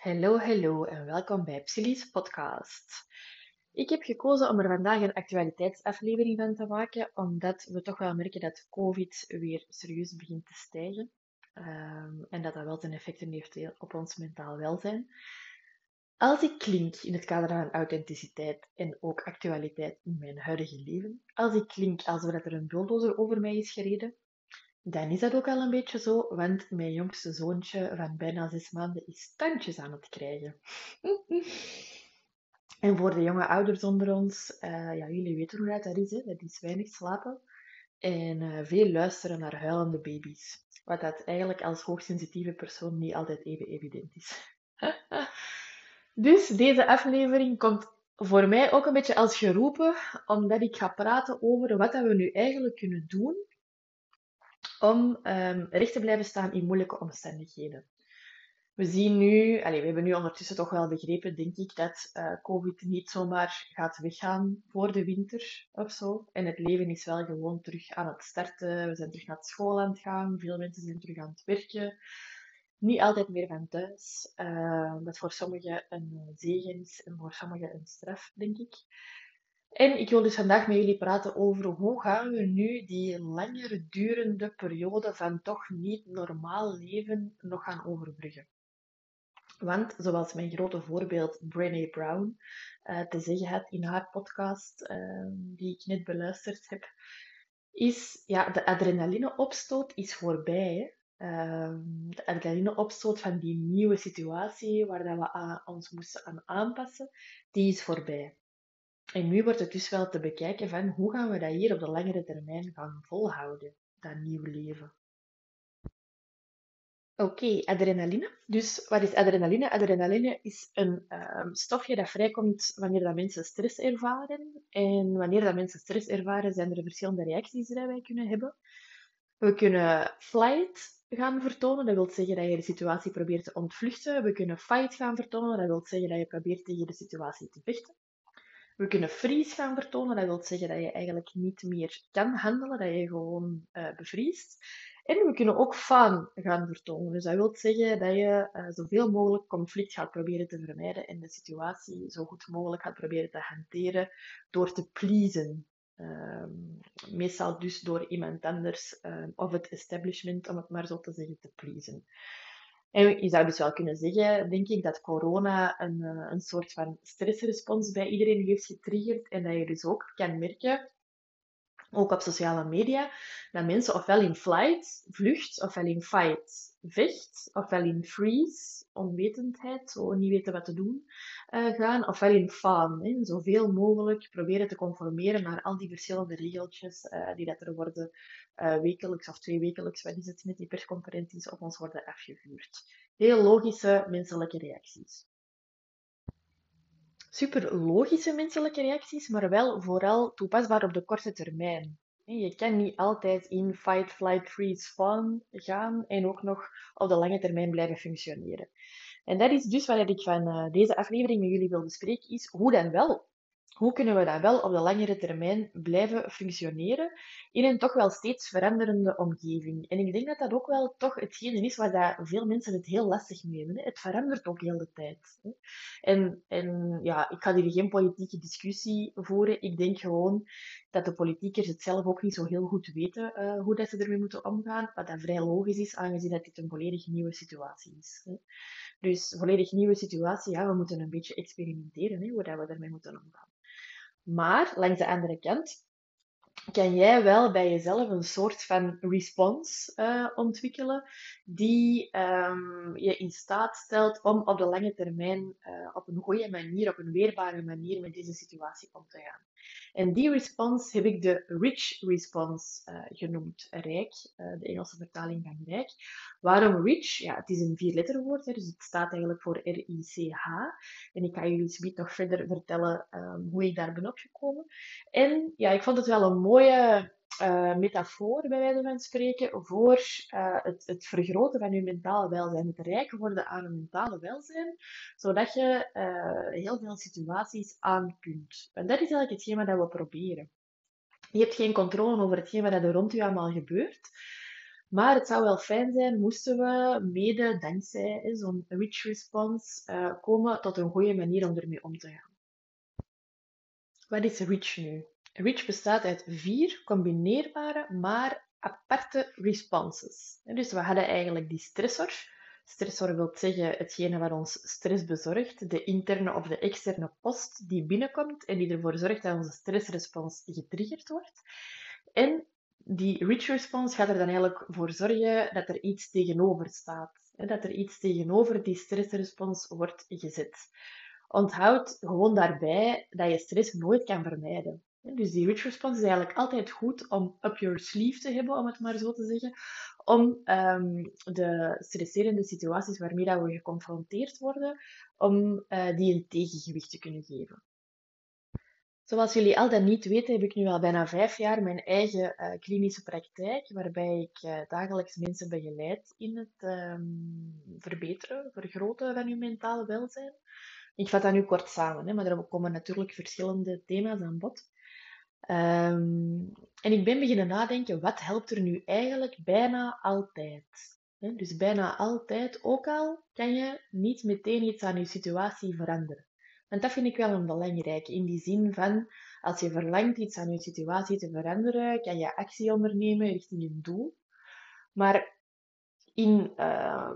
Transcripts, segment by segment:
Hallo, hallo en welkom bij Psylli's podcast. Ik heb gekozen om er vandaag een actualiteitsaflevering van te maken, omdat we toch wel merken dat COVID weer serieus begint te stijgen. Ehm, en dat dat wel ten effecten heeft op ons mentaal welzijn. Als ik klink in het kader van authenticiteit en ook actualiteit in mijn huidige leven, als ik klink alsof er een bulldozer over mij is gereden, dan is dat ook al een beetje zo, want mijn jongste zoontje van bijna zes maanden is tandjes aan het krijgen. en voor de jonge ouders onder ons, uh, ja, jullie weten hoe dat is, hè? dat is weinig slapen en uh, veel luisteren naar huilende baby's. Wat dat eigenlijk als hoogsensitieve persoon niet altijd even evident is. dus deze aflevering komt voor mij ook een beetje als geroepen, omdat ik ga praten over wat we nu eigenlijk kunnen doen om um, recht te blijven staan in moeilijke omstandigheden. We zien nu, we hebben nu ondertussen toch wel begrepen, denk ik, dat uh, COVID niet zomaar gaat weggaan voor de winter of zo. En het leven is wel gewoon terug aan het starten. We zijn terug naar school aan het gaan. Veel mensen zijn terug aan het werken. Niet altijd meer van thuis. Uh, dat voor sommigen een zegen is en voor sommigen een straf, denk ik. En ik wil dus vandaag met jullie praten over hoe gaan we nu die langer durende periode van toch niet normaal leven nog gaan overbruggen. Want, zoals mijn grote voorbeeld Brené Brown uh, te zeggen had in haar podcast, uh, die ik net beluisterd heb, is ja, de adrenalineopstoot is voorbij. Uh, de adrenalineopstoot van die nieuwe situatie waar dat we ons moesten aan aanpassen, die is voorbij. En nu wordt het dus wel te bekijken van hoe gaan we dat hier op de langere termijn gaan volhouden, dat nieuwe leven. Oké, adrenaline. Dus wat is adrenaline? Adrenaline is een um, stofje dat vrijkomt wanneer dat mensen stress ervaren. En wanneer dat mensen stress ervaren, zijn er verschillende reacties die wij kunnen hebben. We kunnen flight gaan vertonen, dat wil zeggen dat je de situatie probeert te ontvluchten. We kunnen fight gaan vertonen, dat wil zeggen dat je probeert tegen de situatie te vechten. We kunnen freeze gaan vertonen. Dat wil zeggen dat je eigenlijk niet meer kan handelen, dat je gewoon uh, bevriest. En we kunnen ook fawn gaan vertonen. Dus dat wil zeggen dat je uh, zoveel mogelijk conflict gaat proberen te vermijden en de situatie zo goed mogelijk gaat proberen te hanteren door te pleasen. Uh, meestal dus door iemand anders uh, of het establishment, om het maar zo te zeggen, te pleasen. En je zou dus wel kunnen zeggen, denk ik, dat corona een, eh, een soort van stressrespons bij iedereen heeft getriggerd. En dat je dus ook kan merken, ook op sociale media, dat mensen ofwel in flight, vlucht, ofwel in fight, vecht, ofwel in freeze, onwetendheid, zo niet weten wat te doen, uh, gaan, ofwel in fawn, hè, zoveel mogelijk proberen te conformeren naar al die verschillende regeltjes uh, die dat er worden uh, wekelijks of twee wekelijks, wat is het met die persconferenties, op ons worden afgevuurd. Heel logische menselijke reacties. Super logische menselijke reacties, maar wel vooral toepasbaar op de korte termijn. Je kan niet altijd in fight, flight, freeze, fawn gaan en ook nog op de lange termijn blijven functioneren. En dat is dus wat ik van uh, deze aflevering met jullie wil bespreken, is hoe dan wel hoe kunnen we dan wel op de langere termijn blijven functioneren in een toch wel steeds veranderende omgeving? En ik denk dat dat ook wel toch hetgene is waar dat veel mensen het heel lastig mee hebben. Het verandert ook heel de tijd. En, en ja, ik ga hier geen politieke discussie voeren. Ik denk gewoon dat de politiekers het zelf ook niet zo heel goed weten uh, hoe dat ze ermee moeten omgaan. Wat dat vrij logisch is, aangezien dat dit een volledig nieuwe situatie is. Dus volledig nieuwe situatie, ja, we moeten een beetje experimenteren, hè, hoe dat we ermee moeten omgaan. Maar langs de andere kant kan jij wel bij jezelf een soort van response uh, ontwikkelen die um, je in staat stelt om op de lange termijn uh, op een goede manier, op een weerbare manier met deze situatie om te gaan. En die response heb ik de rich response uh, genoemd, rijk, de Engelse vertaling van rijk. Waarom rich? Ja, het is een vierletterwoord, dus het staat eigenlijk voor R-I-C-H. En ik ga jullie nog verder vertellen um, hoe ik daar ben opgekomen. En ja, ik vond het wel een mooie uh, metafoor, bij wijze van spreken, voor uh, het, het, vergroten van je mentale welzijn. Het rijk worden aan een mentale welzijn, zodat je uh, heel veel situaties aan kunt. En dat is eigenlijk hetgeen wat we proberen. Je hebt geen controle over hetgeen wat er rond je allemaal gebeurt. Maar het zou wel fijn zijn moesten we mede dankzij zo'n rich response komen tot een goede manier om ermee om te gaan. Wat is rich nu? Rich bestaat uit vier combineerbare, maar aparte responses. Dus we hadden eigenlijk die stressor. Stressor wil zeggen hetgene wat ons stress bezorgt, de interne of de externe post die binnenkomt en die ervoor zorgt dat onze stressrespons getriggerd wordt. En die rich response gaat er dan eigenlijk voor zorgen dat er iets tegenover staat. Dat er iets tegenover die stressrespons wordt gezet. Onthoud gewoon daarbij dat je stress nooit kan vermijden. Dus die rich response is eigenlijk altijd goed om up your sleeve te hebben, om het maar zo te zeggen, om um, de stresserende situaties waarmee dat we geconfronteerd worden, om uh, die een tegengewicht te kunnen geven. Zoals jullie al dan niet weten, heb ik nu al bijna vijf jaar mijn eigen uh, klinische praktijk, waarbij ik uh, dagelijks mensen begeleid in het um, verbeteren, vergroten van hun mentale welzijn. Ik vat dat nu kort samen, hè, maar er komen natuurlijk verschillende thema's aan bod. Um, en ik ben beginnen nadenken, wat helpt er nu eigenlijk bijna altijd? Dus bijna altijd, ook al kan je niet meteen iets aan je situatie veranderen. Want dat vind ik wel een belangrijk, in die zin van, als je verlangt iets aan je situatie te veranderen, kan je actie ondernemen richting een doel. Maar in uh,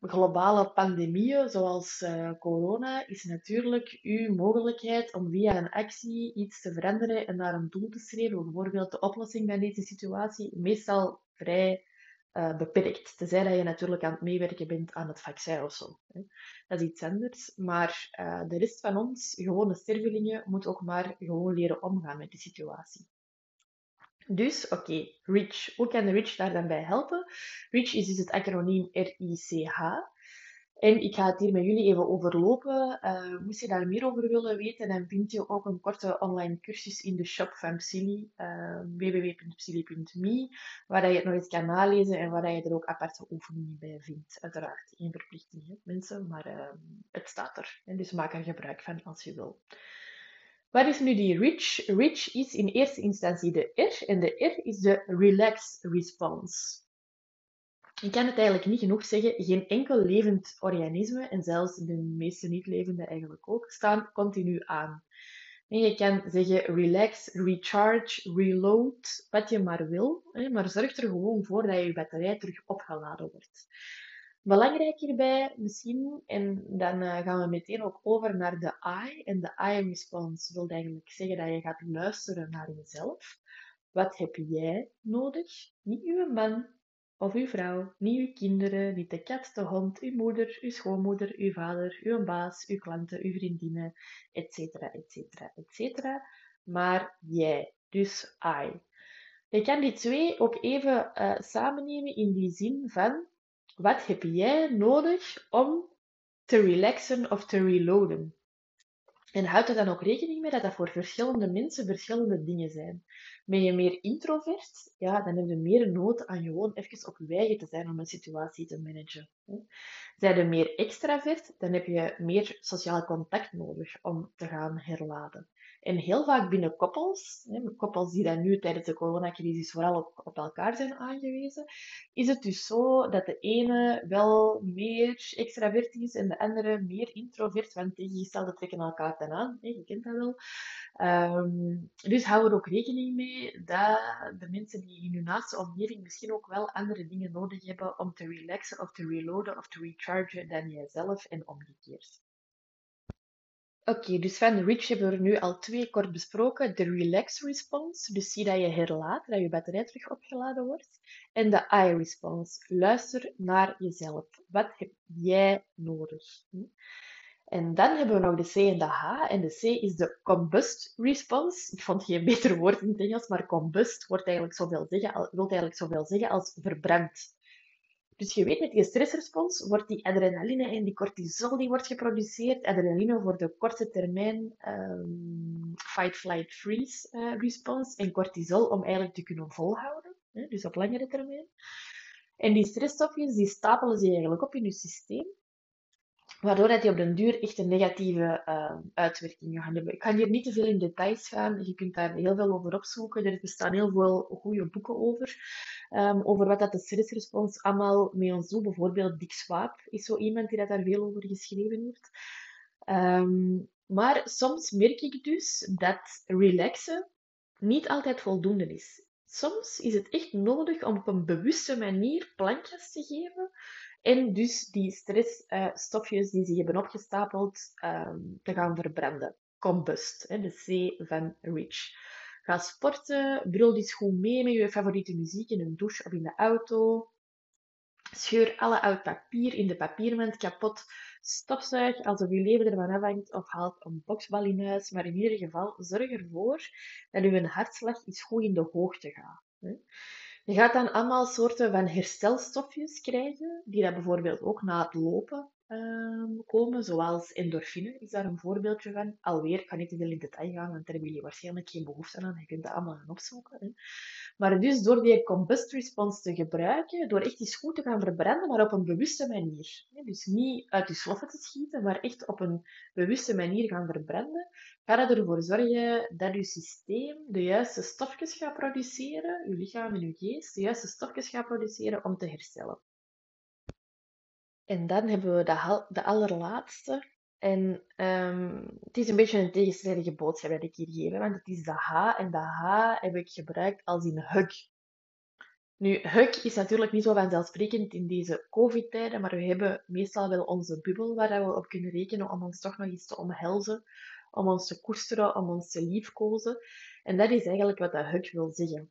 globale pandemieën zoals uh, corona is natuurlijk uw mogelijkheid om via een actie iets te veranderen en naar een doel te streven, bijvoorbeeld de oplossing van deze situatie, meestal vrij uh, beperkt. Tenzij dat je natuurlijk aan het meewerken bent aan het vaccin of zo. Hè. Dat is iets anders. Maar uh, de rest van ons, gewone stervelingen, moet ook maar gewoon leren omgaan met die situatie. Dus, oké, REACH. Hoe kan REACH daar dan bij helpen? REACH is dus het acroniem R-I-C-H. En ik ga het hier met jullie even overlopen. Uh, moest je daar meer over willen weten, dan vind je ook een korte online cursus in de shop van Psylli, uh, www.psylli.me, waar je het nog eens kan nalezen en waar je er ook aparte oefeningen bij vindt. Uiteraard geen verplichting, mensen, maar uh, het staat er. En dus maak er gebruik van als je wil. Wat is nu die rich? Rich is in eerste instantie de R en de R is de relax response. Ik kan het eigenlijk niet genoeg zeggen, geen enkel levend organisme, en zelfs de meeste niet-levende eigenlijk ook, staan continu aan. En je kan zeggen relax, recharge, reload, wat je maar wil, maar zorg er gewoon voor dat je batterij terug opgeladen wordt. Belangrijk hierbij misschien, en dan uh, gaan we meteen ook over naar de I. En de I-response wil eigenlijk zeggen dat je gaat luisteren naar jezelf. Wat heb jij nodig? Niet uw man of uw vrouw, niet uw kinderen, niet de kat, de hond, uw moeder, uw schoonmoeder, uw vader, uw baas, uw klanten, uw vriendinnen, etc., etc., etc. Maar jij, dus I. Je kan die twee ook even uh, samennemen in die zin van wat heb jij nodig om te relaxen of te reloaden? En houd er dan ook rekening mee dat dat voor verschillende mensen verschillende dingen zijn. Ben je meer introvert, ja, dan heb je meer nood aan gewoon even op je te zijn om een situatie te managen. Zijn je meer extravert, dan heb je meer sociaal contact nodig om te gaan herladen. En heel vaak binnen koppels, koppels die dan nu tijdens de coronacrisis vooral op, elkaar zijn aangewezen, is het dus zo dat de ene wel meer extravert is en de andere meer introvert, want tegengestelde trekken elkaar dan aan. Je kent dat wel. Um, dus hou er ook rekening mee dat de mensen die in hun naaste omgeving misschien ook wel andere dingen nodig hebben om te relaxen of te reloaden of te rechargen dan jijzelf en omgekeerd. Oké, dus van de Rich hebben we er nu al twee kort besproken. De relax response, dus zie dat je herlaat, dat je batterij terug opgeladen wordt. En de I response, luister naar jezelf. Wat heb jij nodig? En dan hebben we nog de C en de H. En de C is de combust response. Ik vond geen beter woord in het Engels, maar combust wordt eigenlijk zoveel zeggen, wil eigenlijk zoveel zeggen als verbrand. Dus je weet, met die stressrespons wordt die adrenaline en die cortisol die wordt geproduceerd. Adrenaline voor de korte termijn um, fight, flight, freeze uh, response. En cortisol om eigenlijk te kunnen volhouden. Hè, dus op langere termijn. En die stressstofjes die stapelen zich eigenlijk op in je systeem. Waardoor dat die op den duur echt een negatieve uh, uitwerking gaat hebben. Ik ga hier niet te veel in details gaan. Je kunt daar heel veel over opzoeken. Er bestaan heel veel goede boeken over. Um, over wat dat de stressrespons allemaal met ons doet. Bijvoorbeeld Dick Swaap is zo iemand die dat daar veel over geschreven heeft. Um, maar soms merk ik dus dat relaxen niet altijd voldoende is. Soms is het echt nodig om op een bewuste manier plankjes te geven en dus die stressstofjes die zich hebben opgestapeld um, te gaan verbranden. Combust, de C van Rich. Ga sporten, brul die goed mee met je favoriete muziek in een douche of in de auto. Scheur alle oud papier in de papiermand kapot. Stofzuig alsof je leven ervan afhangt of haal een boksbal in huis. Maar in ieder geval, zorg ervoor dat je hartslag iets goed in de hoogte gaat. Je gaat dan allemaal soorten van herstelstofjes krijgen, die dat bijvoorbeeld ook na het lopen um, komen, zoals endorfine is daar een voorbeeldje van. Alweer, ik kan niet in detail gaan, want daar hebben jullie waarschijnlijk geen behoefte aan. Je kunt dat allemaal gaan opzoeken. Hè. Maar dus door die combust response te gebruiken, door echt iets goed te gaan verbranden, maar op een bewuste manier. Dus niet uit je sloffen te schieten, maar echt op een bewuste manier gaan verbranden, gaat het ervoor zorgen dat je systeem de juiste stofjes gaat produceren, je lichaam en je geest, de juiste stofjes gaat produceren om te herstellen. En dan hebben we de, de allerlaatste. En um, het is een beetje een tegenstrijdige boodschap dat ik hier geef, want het is de H en de H heb ik gebruikt als in hug. Nu, hug is natuurlijk niet zo vanzelfsprekend in deze COVID-tijden, maar we hebben meestal wel onze bubbel waar we op kunnen rekenen om ons toch nog eens te omhelzen, om ons te koesteren, om ons te liefkozen. En dat is eigenlijk wat dat hug wil zeggen.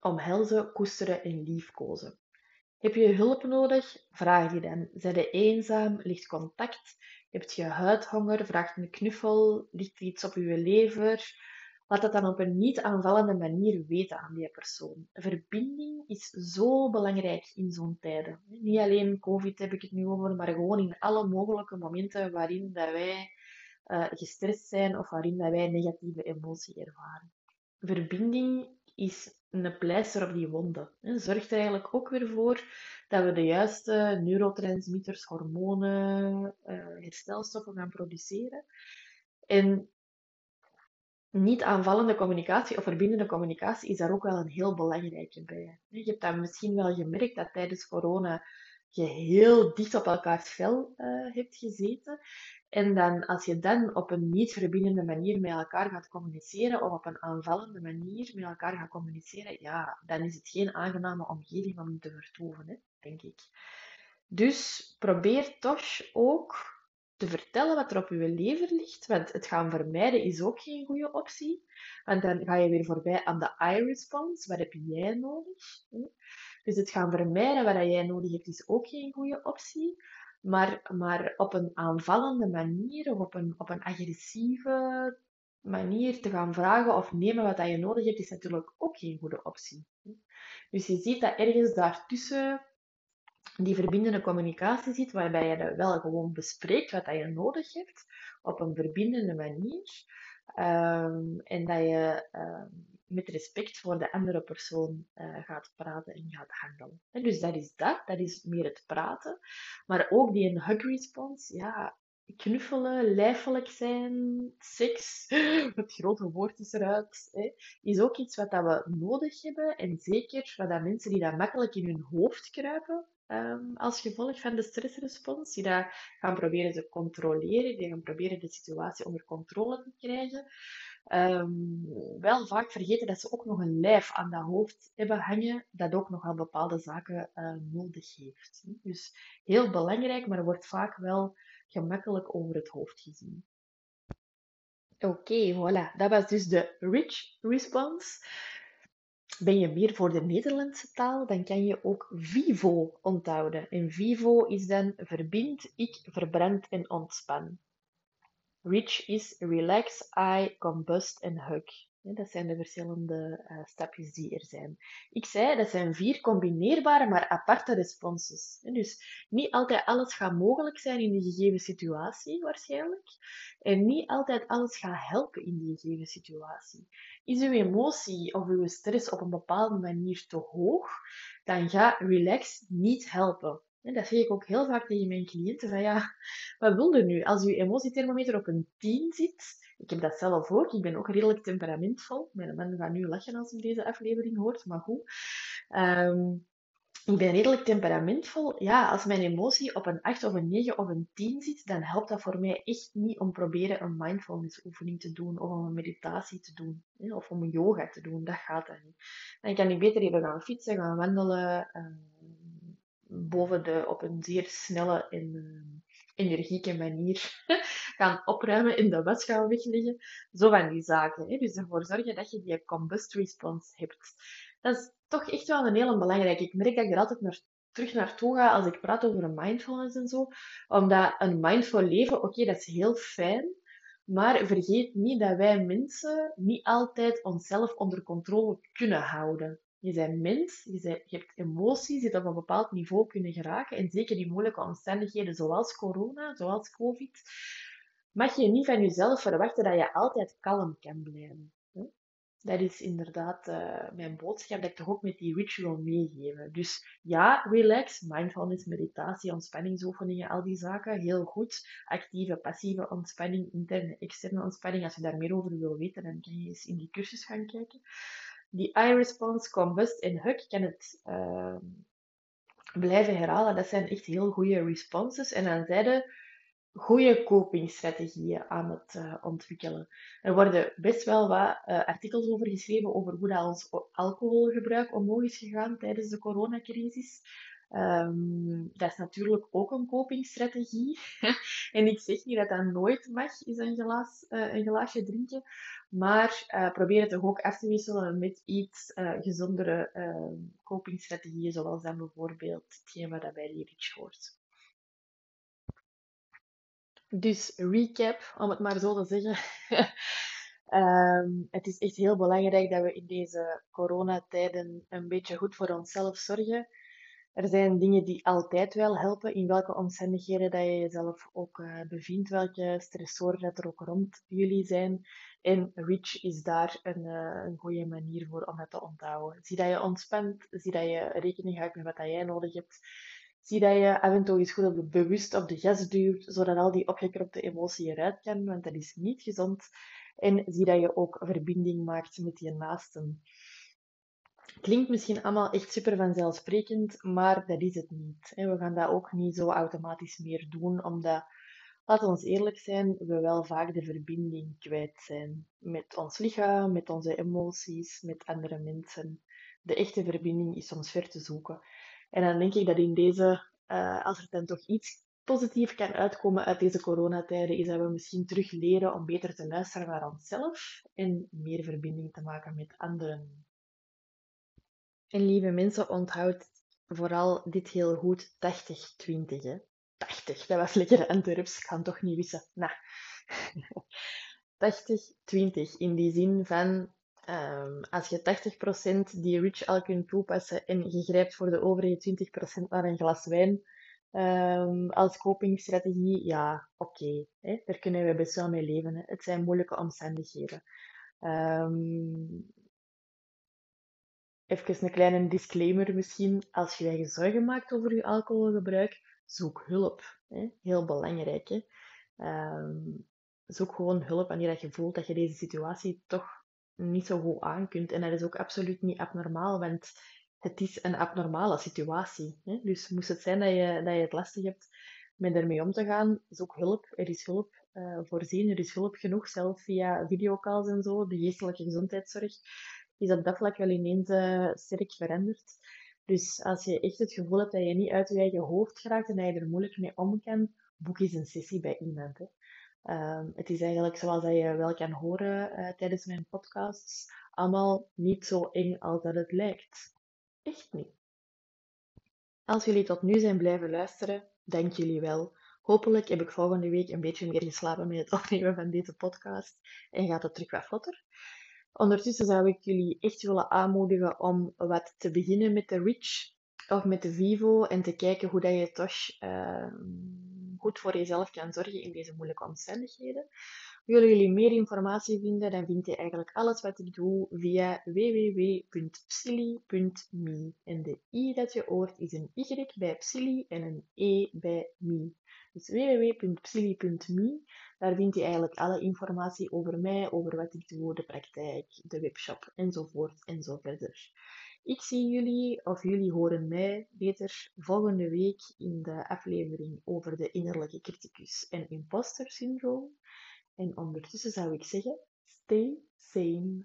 Omhelzen, koesteren en liefkozen. Heb je hulp nodig? Vraag die dan. Zijn je eenzaam? Ligt contact? Heb je huidhonger? Vraag een knuffel? Ligt er iets op je lever? Laat dat dan op een niet aanvallende manier weten aan die persoon. Verbinding is zo belangrijk in zo'n tijden. Niet alleen COVID heb ik het nu over, maar gewoon in alle mogelijke momenten waarin dat wij uh, gestrest zijn of waarin dat wij negatieve emotie ervaren. Verbinding is een pleister op die wonden. Zorgt er eigenlijk ook weer voor dat we de juiste neurotransmitters, hormonen, uh, herstelstoffen gaan produceren. En niet aanvallende communicatie of verbindende communicatie is daar ook wel een heel belangrijke bij. Je hebt dat misschien wel gemerkt dat tijdens corona je heel dicht op elkaars vel uh, hebt gezeten. En dan, als je dan op een niet verbindende manier met elkaar gaat communiceren, of op een aanvallende manier met elkaar gaat communiceren, ja, dan is het geen aangename omgeving om te vertoeven, hè, denk ik. Dus probeer toch ook te vertellen wat er op je lever ligt, want het gaan vermijden is ook geen goede optie. Want dan ga je weer voorbij aan de I-response. Wat heb jij nodig? Dus het gaan vermijden wat jij nodig hebt is ook geen goede optie. Maar, maar op een aanvallende manier of op een, op een agressieve manier te gaan vragen of nemen wat je nodig hebt, is natuurlijk ook geen goede optie. Dus je ziet dat ergens daartussen die verbindende communicatie zit, waarbij je wel gewoon bespreekt wat je nodig hebt op een verbindende manier. Um, en dat je um, met respect voor de andere persoon uh, gaat praten en gaat handelen. En dus dat is dat, dat is meer het praten. Maar ook die hug response, ja, knuffelen, lijfelijk zijn, seks, het grote woord is eruit, hè, is ook iets wat dat we nodig hebben. En zeker wat dat mensen die dat makkelijk in hun hoofd kruipen, um, als gevolg van de stressrespons, die dat gaan proberen te controleren, die gaan proberen de situatie onder controle te krijgen, um, wel vaak vergeten dat ze ook nog een lijf aan dat hoofd hebben hangen, dat ook nog aan bepaalde zaken uh, nodig heeft. Dus heel belangrijk, maar wordt vaak wel gemakkelijk over het hoofd gezien. Oké, voilà. Dat was dus de rich response. Ben je meer voor de Nederlandse taal, dan kan je ook VIVO onthouden. En VIVO is dan verbind, ik, verbrand en ontspan. Rich is relax, I, combust en hug. Dat zijn de verschillende uh, stapjes die er zijn. Ik zei, dat zijn vier combineerbare, maar aparte responses. Dus niet altijd alles gaat mogelijk zijn in de gegeven situatie, waarschijnlijk. En niet altijd alles gaat helpen in die gegeven situatie. Is uw emotie of uw stress op een bepaalde manier te hoog, dan gaat relax niet helpen. En dat zeg ik ook heel vaak tegen mijn cliënten. Van ja, wat wil je nu? Als je emotiethermometer op een 10 zit, ik heb dat zelf ook, ik ben ook redelijk temperamentvol. Mijn man gaat nu lachen als hij deze aflevering hoort, maar goed. Ehm, ik ben redelijk temperamentvol. Ja, als mijn emotie op een 8 of een 9 of een 10 zit, dan helpt dat voor mij echt niet om proberen een mindfulness oefening te doen of om een meditatie te doen of om een yoga te doen. Dat gaat dan niet. Dan kan ik beter even gaan fietsen, gaan wandelen, ehm, boven de, op een zeer snelle en uh, energieke manier gaan opruimen, in de was gaan wegleggen. Zo van die zaken. Hè. Dus ervoor zorgen dat je die combust response hebt. Dat is toch echt wel een hele belangrijke. Ik merk dat ik er altijd naar, terug naartoe ga als ik praat over mindfulness en zo. Omdat een mindful leven, oké, dat is heel fijn. Maar vergeet niet dat wij mensen niet altijd onszelf onder controle kunnen houden. Je bent mens, je, je hebt emoties die op een bepaald niveau kunnen geraken. En zeker in moeilijke omstandigheden zoals corona, zoals COVID, mag je niet van jezelf verwachten dat je altijd kalm kan blijven. Dat is inderdaad uh, mijn boodschap dat ik toch ook met die ritual meegeven. Dus ja, relax, mindfulness, meditatie, ontspanningsoefeningen, al die zaken, heel goed. Actieve, passieve ontspanning, interne, externe ontspanning. Als je daar meer over wil weten, dan kan je eens in die cursus gaan kijken. Die I-response, combust en hug kan het uh, blijven herhalen. Dat zijn echt heel goede responses. En dan zeiden goede copingstrategieën aan het uh, ontwikkelen. Er worden best wel wat uh, artikels over geschreven over hoe dat ons alcoholgebruik omhoog is gegaan tijdens de coronacrisis. Um, dat is natuurlijk ook een copingstrategie. en ik zeg niet dat dat nooit mag, is een, uh, een glaasje drinken. Maar probeer het toch ook af te wisselen met iets gezondere ehm, copingstrategieën, zoals dan bijvoorbeeld hetgeen wat bij die rich hoort. Dus recap, om het maar zo te zeggen. um, het is echt heel belangrijk dat we in deze coronatijden een beetje goed voor onszelf zorgen. Er zijn dingen die altijd wel helpen, in welke omstandigheden dat je jezelf ook uh, bevindt, welke stressoren dat er ook rond jullie zijn. En Reach is daar een, uh, een goede manier voor om dat te onthouden. Zie dat je ontspant, zie dat je rekening houdt met wat dat jij nodig hebt. Zie dat je af en toe eens goed op bewust op de gas duwt, zodat al die opgekropte emotie eruit kan, want dat is niet gezond. En zie dat je ook verbinding maakt met je naasten. Klinkt misschien allemaal echt super vanzelfsprekend, maar dat is het niet. We gaan dat ook niet zo automatisch meer doen, omdat, laten we ons eerlijk zijn, we wel vaak de verbinding kwijt zijn met ons lichaam, met onze emoties, met andere mensen. De echte verbinding is soms ver te zoeken. En dan denk ik dat in deze, uh, als er dan toch iets positief kan uitkomen uit deze coronatijden, is dat we misschien terug leren om beter te luisteren naar onszelf en meer verbinding te maken met anderen. En lieve mensen, onthoud vooral dit heel goed 80-20. 80, dat was lekker Antwerps, ik kan toch niet wissen. Nou, 80-20 in die zin van Um, als je 80% die rich al kunt toepassen en je grijpt voor de overige 20% naar een glas wijn um, als copingstrategie, ja, oké. Daar kunnen we best wel mee leven. Hè. Het zijn moeilijke omstandigheden. Um, even een kleine disclaimer misschien. Als je je zorgen maakt over je alcoholgebruik, zoek hulp. Hè. Heel belangrijk. Hè. zoek gewoon hulp wanneer je voelt dat je deze situatie toch niet zo goed aan kunt. En dat is ook absoluut niet abnormaal, want het is een abnormale situatie. Hè? Dus moest het zijn dat je, dat je het lastig hebt met ermee om te gaan, zoek hulp. Er is hulp uh, voorzien, er is hulp genoeg, zelf via videocalls en zo. De geestelijke gezondheidszorg is op dat vlak wel ineens uh, sterk veranderd. Dus als je echt het gevoel hebt dat je niet uit je eigen hoofd geraakt en dat je er moeilijk mee om kan, boek eens een sessie bij iemand. Ehm, het is eigenlijk zoals dat je wel kan horen uh, tijdens mijn podcasts, allemaal niet zo eng als dat het lijkt. Echt niet. Als jullie tot nu zijn blijven luisteren, dank jullie wel. Hopelijk heb ik volgende week een beetje meer geslapen met het opnemen van deze podcast en gaat het terug wat vlotter. Ondertussen zou ik jullie echt willen aanmoedigen om wat te beginnen met de Rich of met de Vivo en te kijken hoe dat je toch uh, goed voor jezelf kan zorgen in deze moeilijke omstandigheden. Willen jullie meer informatie vinden, dan vind je eigenlijk alles wat ik doe via www.psili.me. En de i dat je hoort is een y bij psili en een e bij me. Dus www.psili.me, daar vind je eigenlijk alle informatie over mij, over wat ik doe, de praktijk, de webshop enzovoort en zo verder. Ik zie jullie, of jullie horen mij beter volgende week in de aflevering over de innerlijke criticus en imposter syndroom. En ondertussen zou ik zeggen, stay sane.